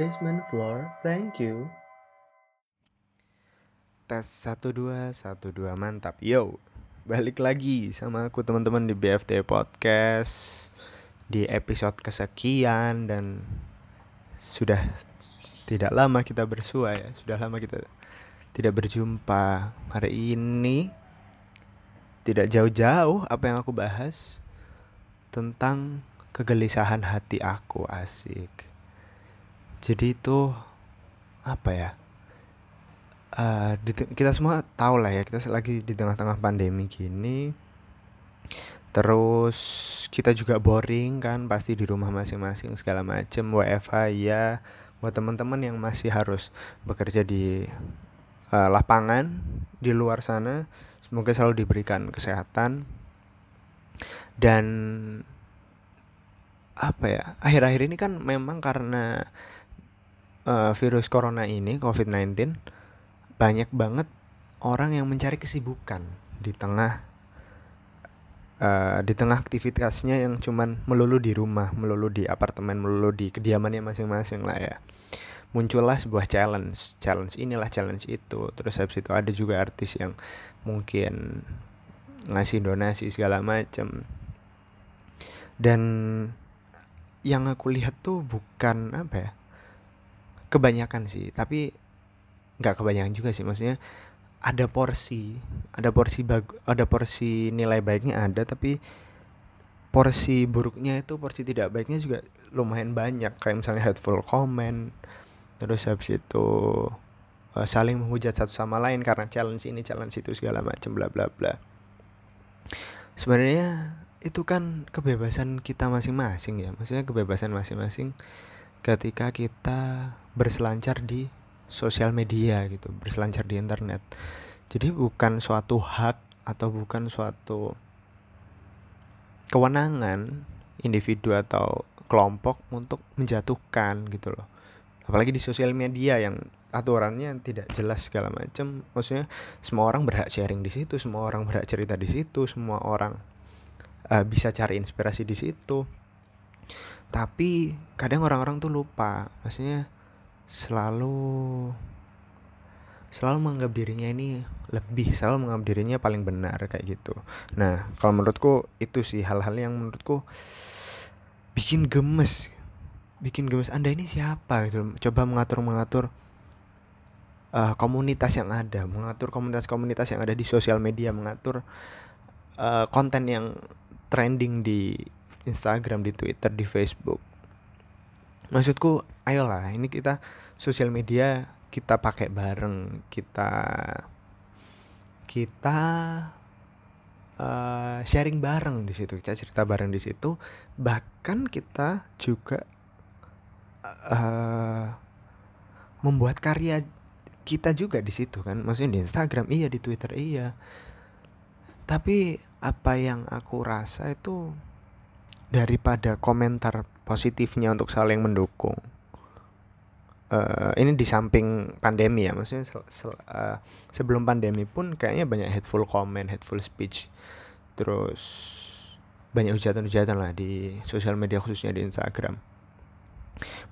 Basement floor, thank you. Tes 12 12 mantap. Yo, balik lagi sama aku teman-teman di BFT Podcast di episode kesekian dan sudah tidak lama kita bersua ya. Sudah lama kita tidak berjumpa. Hari ini tidak jauh-jauh apa yang aku bahas tentang kegelisahan hati aku asik jadi itu apa ya uh, kita semua tahu lah ya kita lagi di tengah-tengah pandemi gini. Terus kita juga boring kan pasti di rumah masing-masing segala macem WFH ya buat teman-teman yang masih harus bekerja di uh, lapangan di luar sana semoga selalu diberikan kesehatan. Dan apa ya akhir-akhir ini kan memang karena uh, virus corona ini COVID-19 banyak banget orang yang mencari kesibukan di tengah uh, di tengah aktivitasnya yang cuman melulu di rumah, melulu di apartemen, melulu di kediamannya masing-masing lah ya. Muncullah sebuah challenge, challenge inilah challenge itu. Terus habis itu ada juga artis yang mungkin ngasih donasi segala macam. Dan yang aku lihat tuh bukan apa ya? Kebanyakan sih tapi nggak kebanyakan juga sih. Maksudnya ada porsi ada porsi bag ada porsi nilai baiknya ada tapi porsi buruknya itu porsi tidak baiknya juga lumayan banyak. Kayak misalnya hateful comment terus habis itu uh, saling menghujat satu sama lain karena challenge ini challenge itu segala macam bla bla bla. Sebenarnya itu kan kebebasan kita masing-masing ya. Maksudnya kebebasan masing-masing ketika kita berselancar di sosial media gitu, berselancar di internet. Jadi bukan suatu hak atau bukan suatu kewenangan individu atau kelompok untuk menjatuhkan gitu loh. Apalagi di sosial media yang aturannya tidak jelas segala macam. Maksudnya semua orang berhak sharing di situ, semua orang berhak cerita di situ, semua orang uh, bisa cari inspirasi di situ tapi kadang orang-orang tuh lupa maksudnya selalu selalu menganggap dirinya ini lebih selalu menganggap dirinya paling benar kayak gitu. Nah kalau menurutku itu sih hal-hal yang menurutku bikin gemes bikin gemes anda ini siapa? Gitu coba mengatur mengatur uh, komunitas yang ada mengatur komunitas-komunitas yang ada di sosial media mengatur uh, konten yang trending di Instagram, di Twitter, di Facebook. Maksudku, ayolah, ini kita sosial media kita pakai bareng, kita kita uh, sharing bareng di situ, kita cerita bareng di situ. Bahkan kita juga uh, membuat karya kita juga di situ kan, maksudnya di Instagram iya, di Twitter iya. Tapi apa yang aku rasa itu daripada komentar positifnya untuk saling mendukung. Uh, ini di samping pandemi ya maksudnya se se uh, sebelum pandemi pun kayaknya banyak hateful comment hateful speech. Terus banyak hujatan-hujatan lah di sosial media khususnya di Instagram.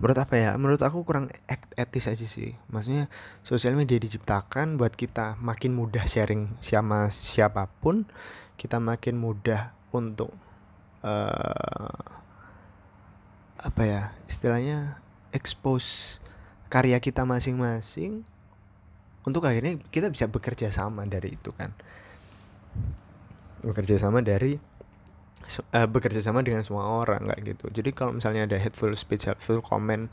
Menurut apa ya? Menurut aku kurang etis aja sih. Maksudnya sosial media diciptakan buat kita makin mudah sharing sama siapa pun kita makin mudah untuk uh, apa ya istilahnya expose karya kita masing-masing untuk akhirnya kita bisa bekerja sama dari itu kan. Bekerja sama dari uh, bekerja sama dengan semua orang kayak gitu. Jadi kalau misalnya ada hateful speech hateful comment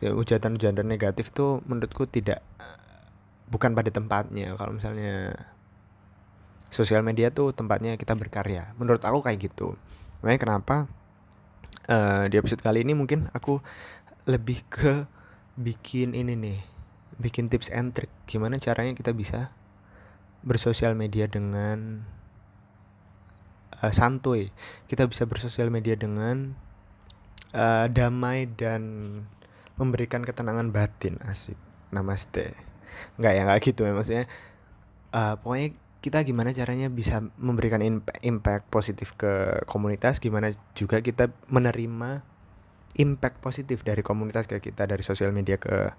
ujatan-ujatan negatif tuh menurutku tidak bukan pada tempatnya. Kalau misalnya sosial media tuh tempatnya kita berkarya. Menurut aku kayak gitu Makanya kenapa uh, di episode kali ini mungkin aku lebih ke bikin ini nih, bikin tips and trick gimana caranya kita bisa bersosial media dengan uh, santuy. Kita bisa bersosial media dengan uh, damai dan memberikan ketenangan batin asik. Namaste. Enggak ya enggak gitu ya maksudnya. Uh, pokoknya kita gimana caranya bisa memberikan impact, positif ke komunitas gimana juga kita menerima impact positif dari komunitas kayak kita dari sosial media ke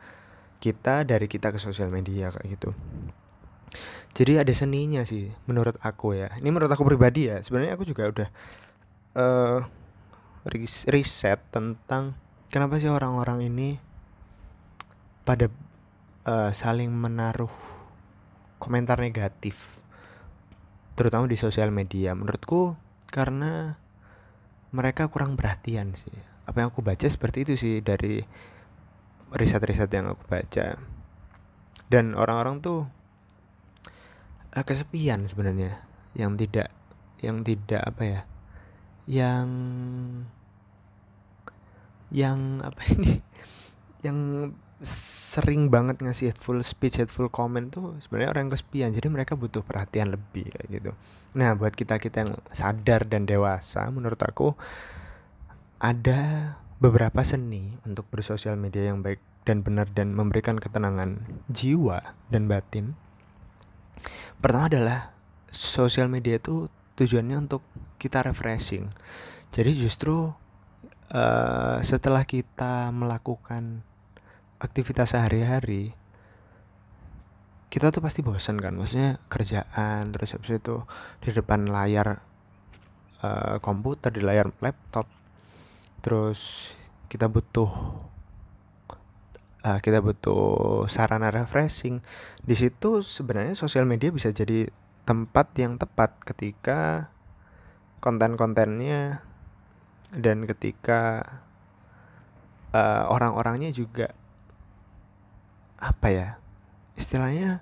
kita dari kita ke sosial media kayak gitu. Jadi ada seninya sih menurut aku ya. Ini menurut aku pribadi ya sebenarnya aku juga udah uh, riset tentang kenapa sih orang-orang ini pada uh, saling menaruh komentar negatif terutama di sosial media. Menurutku karena mereka kurang perhatian sih. Apa yang aku baca seperti itu sih dari riset-riset yang aku baca. Dan orang-orang tuh uh, kesepian sebenarnya. Yang tidak yang tidak apa ya yang yang apa ini? Yang sering banget ngasih full speech full comment tuh sebenarnya orang kesepian jadi mereka butuh perhatian lebih kayak gitu nah buat kita kita yang sadar dan dewasa menurut aku ada beberapa seni untuk bersosial media yang baik dan benar dan memberikan ketenangan jiwa dan batin. Pertama adalah sosial media itu tujuannya untuk kita refreshing. Jadi justru uh, setelah kita melakukan aktivitas sehari-hari, kita tuh pasti bosan kan, maksudnya kerjaan terus habis itu di depan layar uh, komputer, di layar laptop terus kita butuh uh, kita butuh sarana refreshing. Di situ sebenarnya sosial media bisa jadi tempat yang tepat ketika konten-kontennya dan ketika uh, orang-orangnya juga apa ya istilahnya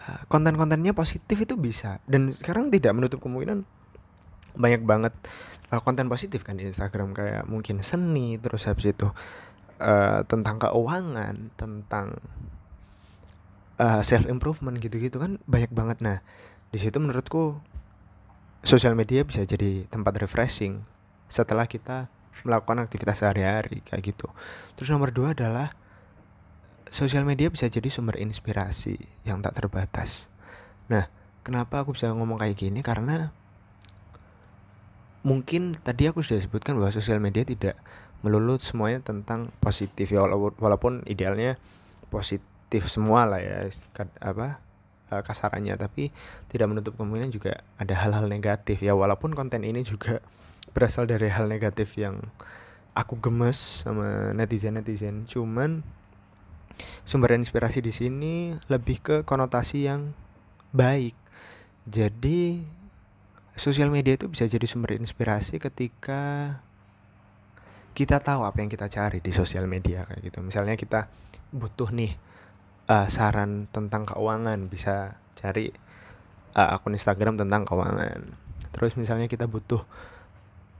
uh, konten-kontennya positif itu bisa. Dan sekarang tidak menutup kemungkinan banyak banget uh, konten positif kan di Instagram. Kayak mungkin seni terus habis itu uh, tentang keuangan tentang uh, eh, self improvement gitu-gitu kan banyak banget. Nah di situ menurutku sosial media bisa jadi tempat refreshing setelah kita melakukan aktivitas sehari-hari kayak gitu. Terus nomor dua adalah sosial media bisa jadi sumber inspirasi yang tak terbatas. Nah kenapa aku bisa ngomong kayak gini? Karena mungkin tadi aku sudah sebutkan bahwa sosial media tidak melulu semuanya tentang positif ya walaupun idealnya positif semua lah ya apa eh, kasarannya. Tapi tidak menutup kemungkinan juga ada hal-hal negatif ya walaupun konten ini juga berasal dari hal negatif yang aku gemes sama netizen netizen cuman sumber inspirasi di sini lebih ke konotasi yang baik jadi sosial media itu bisa jadi sumber inspirasi ketika kita tahu apa yang kita cari di sosial media kayak gitu. Misalnya kita butuh nih uh, saran tentang keuangan, bisa cari uh, akun Instagram tentang keuangan. Terus misalnya kita butuh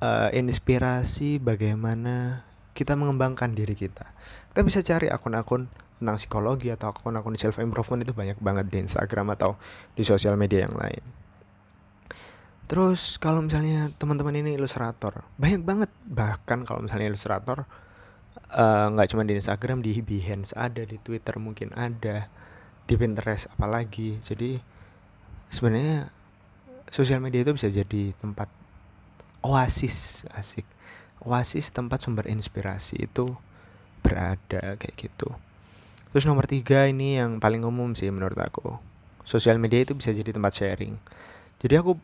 uh, inspirasi bagaimana kita mengembangkan diri kita. Kita bisa cari akun-akun tentang psikologi atau akun-akun self improvement itu banyak banget di Instagram atau di sosial media yang lain. Terus kalau misalnya teman-teman ini ilustrator, banyak banget bahkan kalau misalnya ilustrator eh, nggak uh, cuma di Instagram, di Behance ada, di Twitter mungkin ada, di Pinterest apalagi. Jadi sebenarnya sosial media itu bisa jadi tempat oasis asik. Oasis tempat sumber inspirasi itu berada kayak gitu. Terus nomor tiga ini yang paling umum sih menurut aku. Sosial media itu bisa jadi tempat sharing. Jadi aku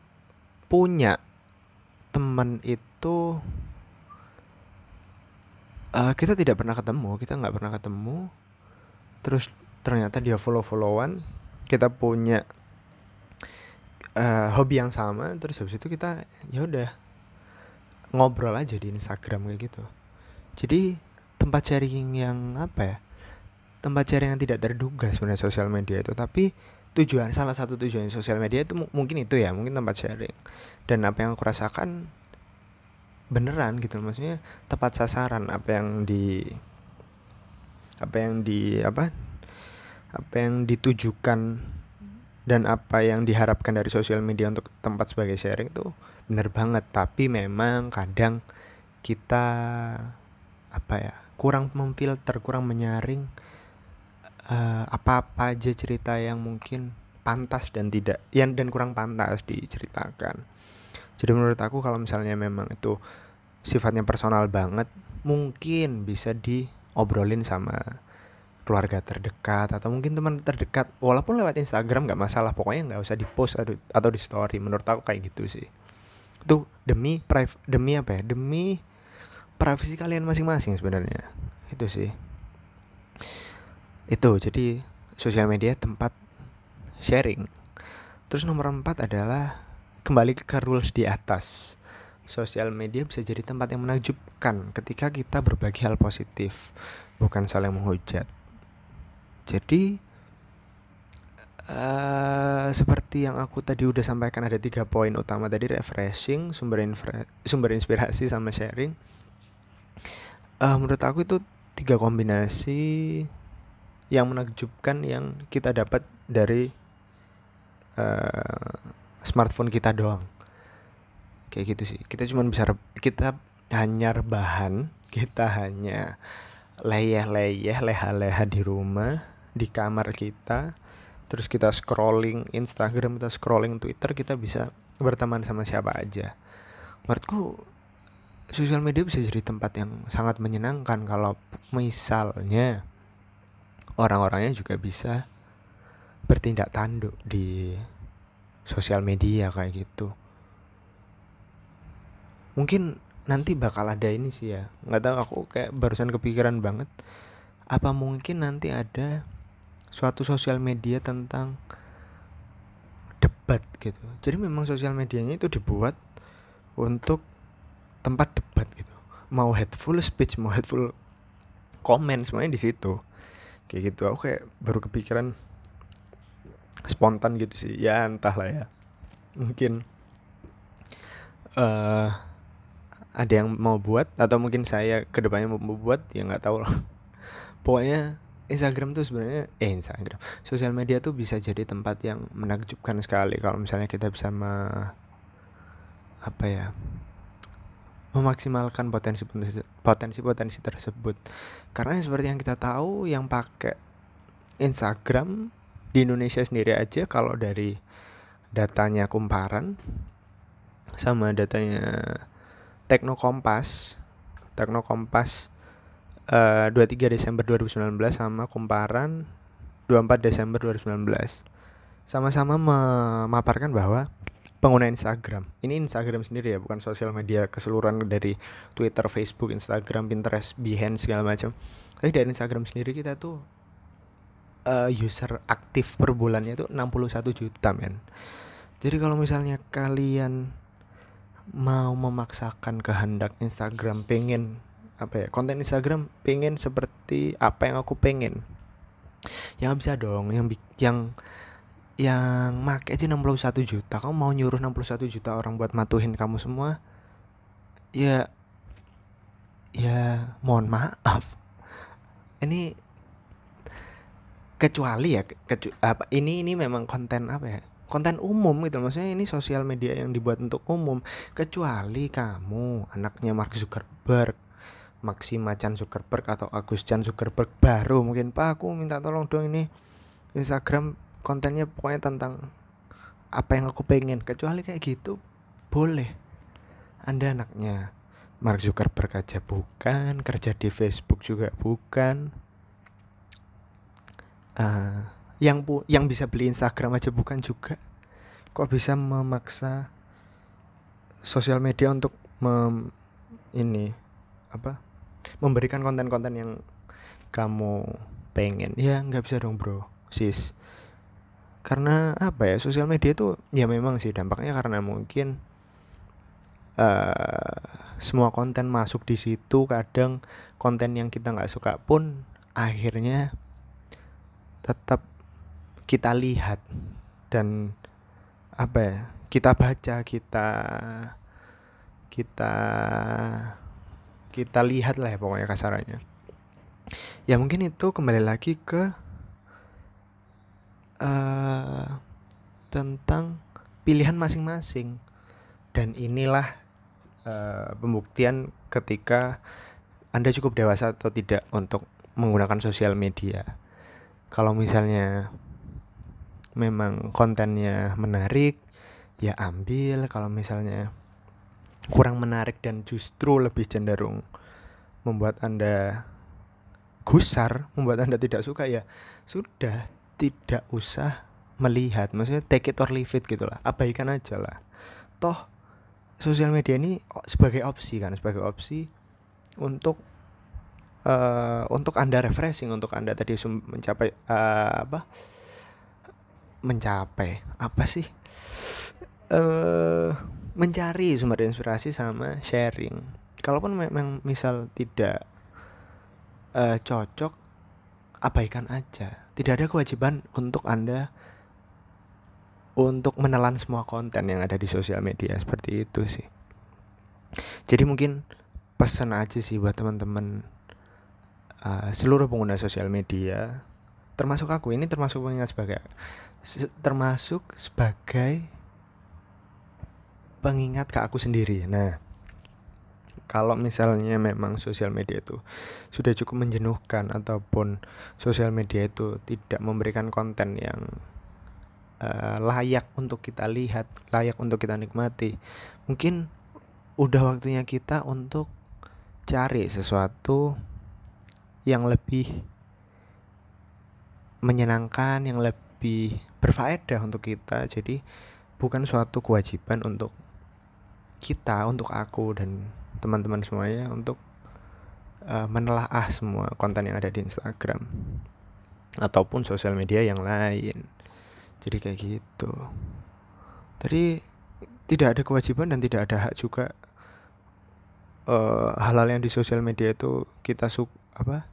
punya teman itu uh, kita tidak pernah ketemu kita nggak pernah ketemu terus ternyata dia follow followan kita punya uh, hobi yang sama terus habis itu kita ya udah ngobrol aja di Instagram kayak gitu jadi tempat sharing yang apa ya tempat sharing yang tidak terduga sebenarnya sosial media itu. Tapi tujuan salah satu tujuan sosial media itu mungkin itu ya mungkin tempat sharing. Dan apa yang aku rasakan beneran gitu maksudnya tepat sasaran apa yang di apa yang di apa apa yang ditujukan dan apa yang diharapkan dari sosial media untuk tempat sebagai sharing itu bener banget. Tapi memang kadang kita apa ya kurang memfilter kurang menyaring uh, apa-apa aja cerita yang mungkin pantas dan tidak yang dan kurang pantas diceritakan. Jadi menurut aku kalau misalnya memang itu sifatnya personal banget, mungkin bisa diobrolin sama keluarga terdekat atau mungkin teman terdekat walaupun lewat Instagram nggak masalah pokoknya nggak usah di post atau, di story menurut aku kayak gitu sih. Itu demi priv demi apa ya? Demi privasi kalian masing-masing sebenarnya. Itu sih itu jadi sosial media tempat sharing. Terus nomor empat adalah kembali ke rules di atas. Sosial media bisa jadi tempat yang menakjubkan ketika kita berbagi hal positif bukan saling menghujat. Jadi uh, seperti yang aku tadi udah sampaikan ada tiga poin utama tadi refreshing, sumber sumber inspirasi sama sharing. Uh, menurut aku itu tiga kombinasi yang menakjubkan yang kita dapat dari uh, smartphone kita doang. Kayak gitu sih. Kita cuma bisa kita hanya rebahan, kita hanya leyeh-leyeh, leha-leha di rumah di kamar kita terus kita scrolling Instagram kita scrolling Twitter kita bisa berteman sama siapa aja menurutku sosial media bisa jadi tempat yang sangat menyenangkan kalau misalnya orang-orangnya juga bisa bertindak tanduk di sosial media kayak gitu mungkin nanti bakal ada ini sih ya nggak tahu aku kayak barusan kepikiran banget apa mungkin nanti ada suatu sosial media tentang debat gitu. Jadi memang sosial medianya itu dibuat untuk tempat debat gitu. Mau hateful speech, mau hateful komen semuanya di situ. Kayak gitu. Aku kayak baru kepikiran spontan gitu sih. Ya entahlah ya. Mungkin uh, ada yang mau buat atau mungkin saya ke depannya mau buat ya nggak tahu lah. Pokoknya Instagram tuh sebenarnya eh Instagram sosial media tuh bisa jadi tempat yang menakjubkan sekali kalau misalnya kita bisa me, apa ya memaksimalkan potensi potensi potensi tersebut. Karena seperti yang kita tahu yang pakai Instagram di Indonesia sendiri aja kalau dari datanya kumparan sama datanya Tekno Kompas Tekno Kompas uh, 23 Desember 2019 sama Kumparan 24 Desember 2019 sama-sama memaparkan bahwa pengguna Instagram. Ini Instagram sendiri ya bukan sosial media keseluruhan dari Twitter, Facebook, Instagram, Pinterest, Behance segala macam. Tapi dari Instagram sendiri kita tuh uh, user aktif per bulannya itu 61 juta men. Jadi kalau misalnya kalian mau memaksakan kehendak Instagram pengen apa ya konten Instagram pengen seperti apa yang aku pengen yang bisa dong. Yang yang yang make aja 61 juta. Kamu mau nyuruh 61 juta orang buat matuhin kamu semua? Ya ya mohon maaf. Ini kecuali ya kecu apa ini ini memang konten apa ya? Konten umum gitu. Maksudnya ini sosial media yang dibuat untuk umum. Kecuali kamu anaknya Mark Zuckerberg Maxima Chan Zuckerberg atau Agus Chan Zuckerberg baru. Mungkin Pak aku minta tolong dong ini Instagram kontennya pokoknya tentang apa yang aku pengen. Kecuali kayak gitu boleh. Anda anaknya. Mark Zuckerberg aja bukan kerja di Facebook juga bukan. Uh, yang pu yang bisa beli Instagram aja bukan juga. Kok bisa memaksa sosial media untuk mem ini apa memberikan konten-konten yang kamu pengen? Ya nggak bisa dong bro. Sis karena apa ya sosial media itu ya memang sih dampaknya karena mungkin uh, semua konten masuk di situ kadang konten yang kita nggak suka pun akhirnya tetap kita lihat dan apa ya kita baca kita kita kita lihat lah ya pokoknya kasarannya. Ya mungkin itu kembali lagi ke uh, tentang pilihan masing-masing. Dan inilah uh, pembuktian ketika anda cukup dewasa atau tidak untuk menggunakan sosial media. Kalau misalnya memang kontennya menarik ya ambil. Kalau misalnya kurang menarik dan justru lebih cenderung membuat anda gusar membuat anda tidak suka ya sudah tidak usah melihat maksudnya take it or leave it gitulah abaikan aja lah. Toh sosial media ini sebagai opsi kan sebagai opsi untuk uh, untuk anda refreshing untuk anda tadi mencapai uh, apa? Mencapai apa sih? Uh, mencari sumber inspirasi sama sharing. Kalaupun memang misal tidak uh, cocok abaikan aja tidak ada kewajiban untuk anda untuk menelan semua konten yang ada di sosial media seperti itu sih. Jadi mungkin pesan aja sih buat teman-teman uh, seluruh pengguna sosial media termasuk aku. Ini termasuk pengingat sebagai termasuk sebagai pengingat ke aku sendiri. Nah kalau misalnya memang sosial media itu sudah cukup menjenuhkan ataupun sosial media itu tidak memberikan konten yang uh, layak untuk kita lihat, layak untuk kita nikmati, mungkin udah waktunya kita untuk cari sesuatu yang lebih menyenangkan, yang lebih berfaedah untuk kita. Jadi bukan suatu kewajiban untuk kita, untuk aku dan teman-teman semuanya untuk uh, menelaah semua konten yang ada di Instagram ataupun sosial media yang lain. Jadi kayak gitu. Tadi tidak ada kewajiban dan tidak ada hak juga uh, hal-hal yang di sosial media itu kita suka apa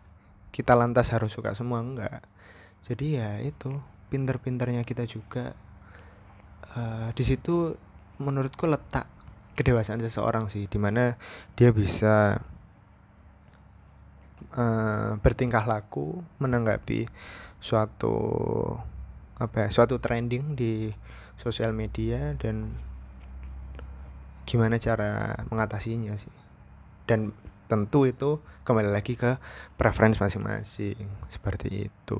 kita lantas harus suka semua enggak jadi ya itu pinter-pinternya kita juga uh, di situ menurutku letak kedewasaan seseorang sih di mana dia bisa uh, bertingkah laku menanggapi suatu apa ya suatu trending di sosial media dan gimana cara mengatasinya sih. Dan tentu itu kembali lagi ke preference masing-masing seperti itu.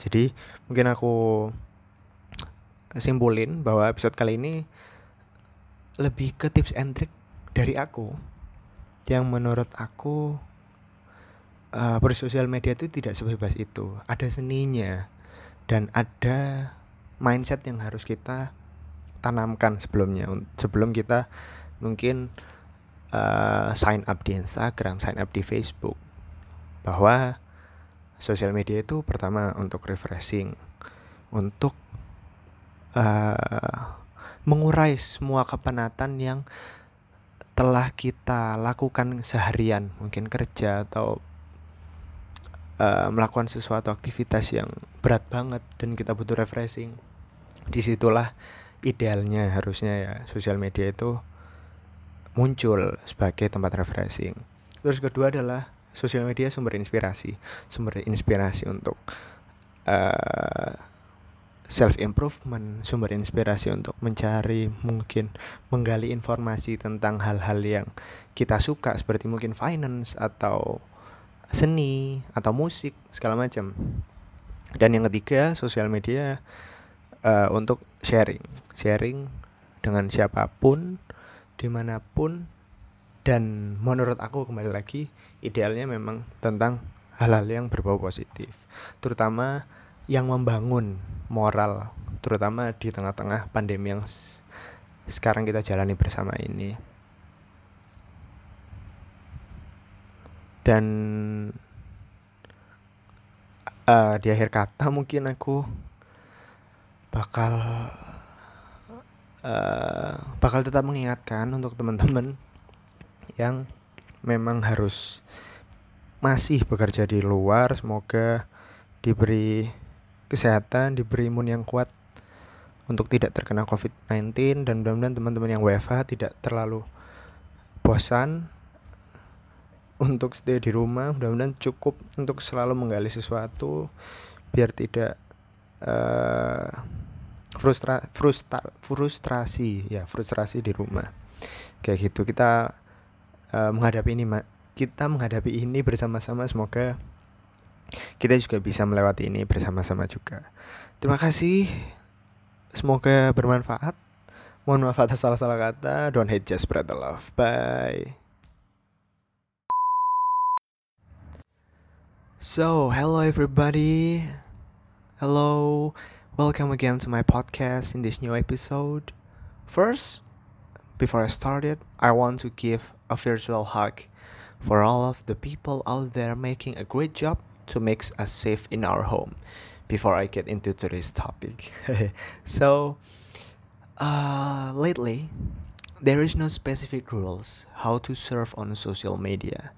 Jadi mungkin aku simpulin bahwa episode kali ini lebih ke tips and trick dari aku. Yang menurut aku uh, bersosial media itu tidak sebebas itu. Ada seninya dan ada mindset yang harus kita tanamkan sebelumnya. Sebelum kita mungkin uh, sign up di Instagram, sign up di Facebook. Bahwa sosial media itu pertama untuk refreshing, untuk uh, mengurai semua kepenatan yang telah kita lakukan seharian, mungkin kerja atau uh, melakukan sesuatu aktivitas yang berat banget dan kita butuh refreshing. Di situlah idealnya harusnya ya sosial media itu muncul sebagai tempat refreshing. Terus kedua adalah sosial media sumber inspirasi, sumber inspirasi untuk uh, self improvement, sumber inspirasi untuk mencari mungkin menggali informasi tentang hal-hal yang kita suka seperti mungkin finance atau seni atau musik segala macam. Dan yang ketiga, sosial media uh, untuk sharing, sharing dengan siapa pun di mana pun dan menurut aku kembali lagi idealnya memang tentang hal-hal yang berbau positif. Terutama yang membangun moral terutama di tengah-tengah pandemi yang sekarang kita jalani bersama ini. Dan uh, di akhir kata mungkin aku bakal uh, bakal tetap mengingatkan untuk teman-teman yang memang harus masih bekerja di luar. Semoga diberi kesehatan diberi imun yang kuat untuk tidak terkena COVID-19 dan mudah-mudahan teman-teman yang WFH tidak terlalu bosan untuk stay di rumah. Mudah-mudahan cukup untuk selalu menggali sesuatu biar tidak uh, frustra, frustra frustrasi ya frustrasi di rumah. Kayak gitu. Kita uh, menghadapi ini kita menghadapi ini bersama-sama. Semoga kita juga bisa melewati ini bersama-sama juga. Terima kasih. Semoga bermanfaat. Mohon maaf atas salah-salah kata. Don't hate just spread the love. Bye. So, hello everybody. Hello. Welcome again to my podcast in this new episode. First, before I started, I want to give a virtual hug for all of the people out there making a great job to make us safe in our home. Before I get into today's topic. so, uh, lately, there is no specific rules how to surf on social media.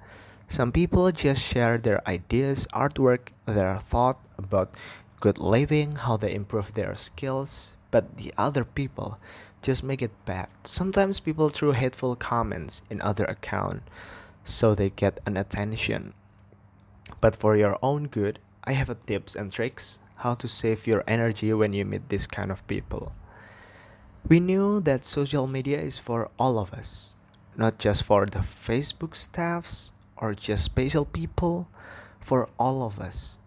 Some people just share their ideas, artwork, their thought about good living, how they improve their skills, but the other people just make it bad. Sometimes people throw hateful comments in other account so they get an attention. But for your own good, I have tips and tricks how to save your energy when you meet this kind of people. We knew that social media is for all of us, not just for the Facebook staffs or just special people, for all of us.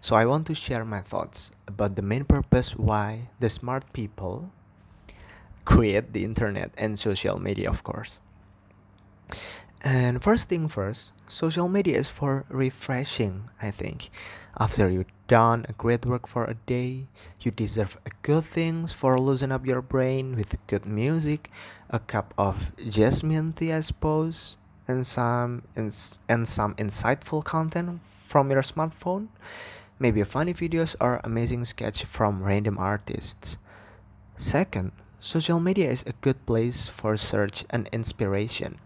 So I want to share my thoughts about the main purpose why the smart people create the internet and social media, of course. And first thing first, social media is for refreshing, I think. After you've done a great work for a day, you deserve a good things for loosen up your brain with good music, a cup of jasmine tea, I suppose, and some ins- and some insightful content from your smartphone. Maybe funny videos or amazing sketch from random artists. Second, social media is a good place for search and inspiration.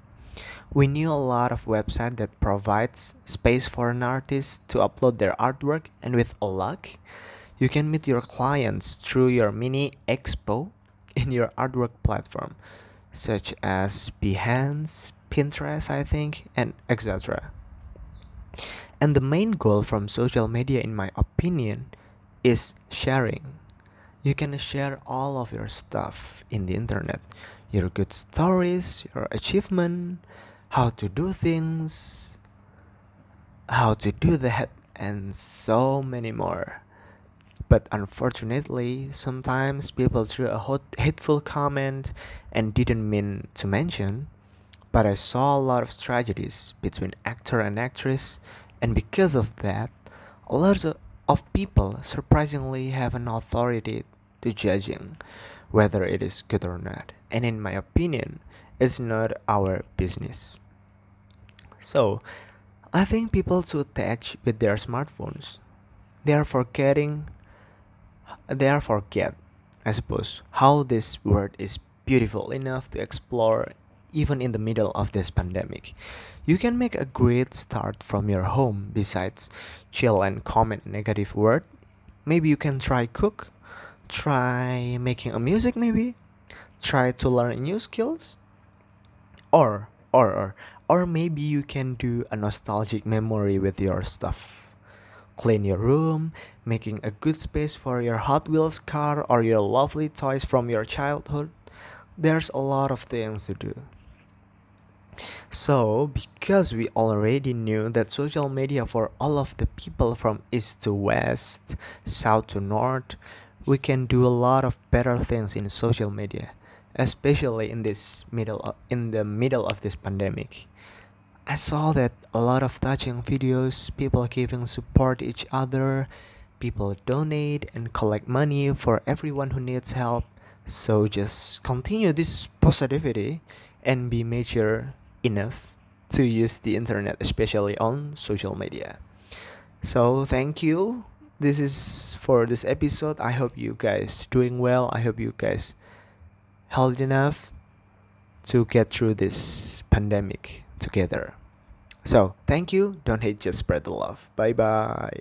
We knew a lot of website that provides space for an artist to upload their artwork and with all luck, you can meet your clients through your mini expo in your artwork platform such as Behance, Pinterest, I think, and etc. And the main goal from social media in my opinion is sharing. You can share all of your stuff in the internet. Your good stories, your achievement, how to do things, how to do that, and so many more. But unfortunately, sometimes people threw a hot, hateful comment and didn't mean to mention. But I saw a lot of tragedies between actor and actress, and because of that, a lot of people surprisingly have an authority to judging whether it is good or not. And in my opinion, it's not our business. So, I think people too attached with their smartphones. They are forgetting they are forget, I suppose, how this world is beautiful enough to explore even in the middle of this pandemic. You can make a great start from your home besides chill and comment negative word. Maybe you can try cook, try making a music maybe, try to learn new skills or or or or maybe you can do a nostalgic memory with your stuff clean your room making a good space for your hot wheels car or your lovely toys from your childhood there's a lot of things to do so, because we already knew that social media for all of the people from east to west, south to north, we can do a lot of better things in social media especially in this middle of, in the middle of this pandemic. I saw that a lot of touching videos, people giving support each other, people donate and collect money for everyone who needs help. So just continue this positivity and be mature enough to use the internet, especially on social media. So thank you. This is for this episode. I hope you guys doing well. I hope you guys healthy enough to get through this pandemic together. So, thank you. Don't hate, just spread the love. Bye bye.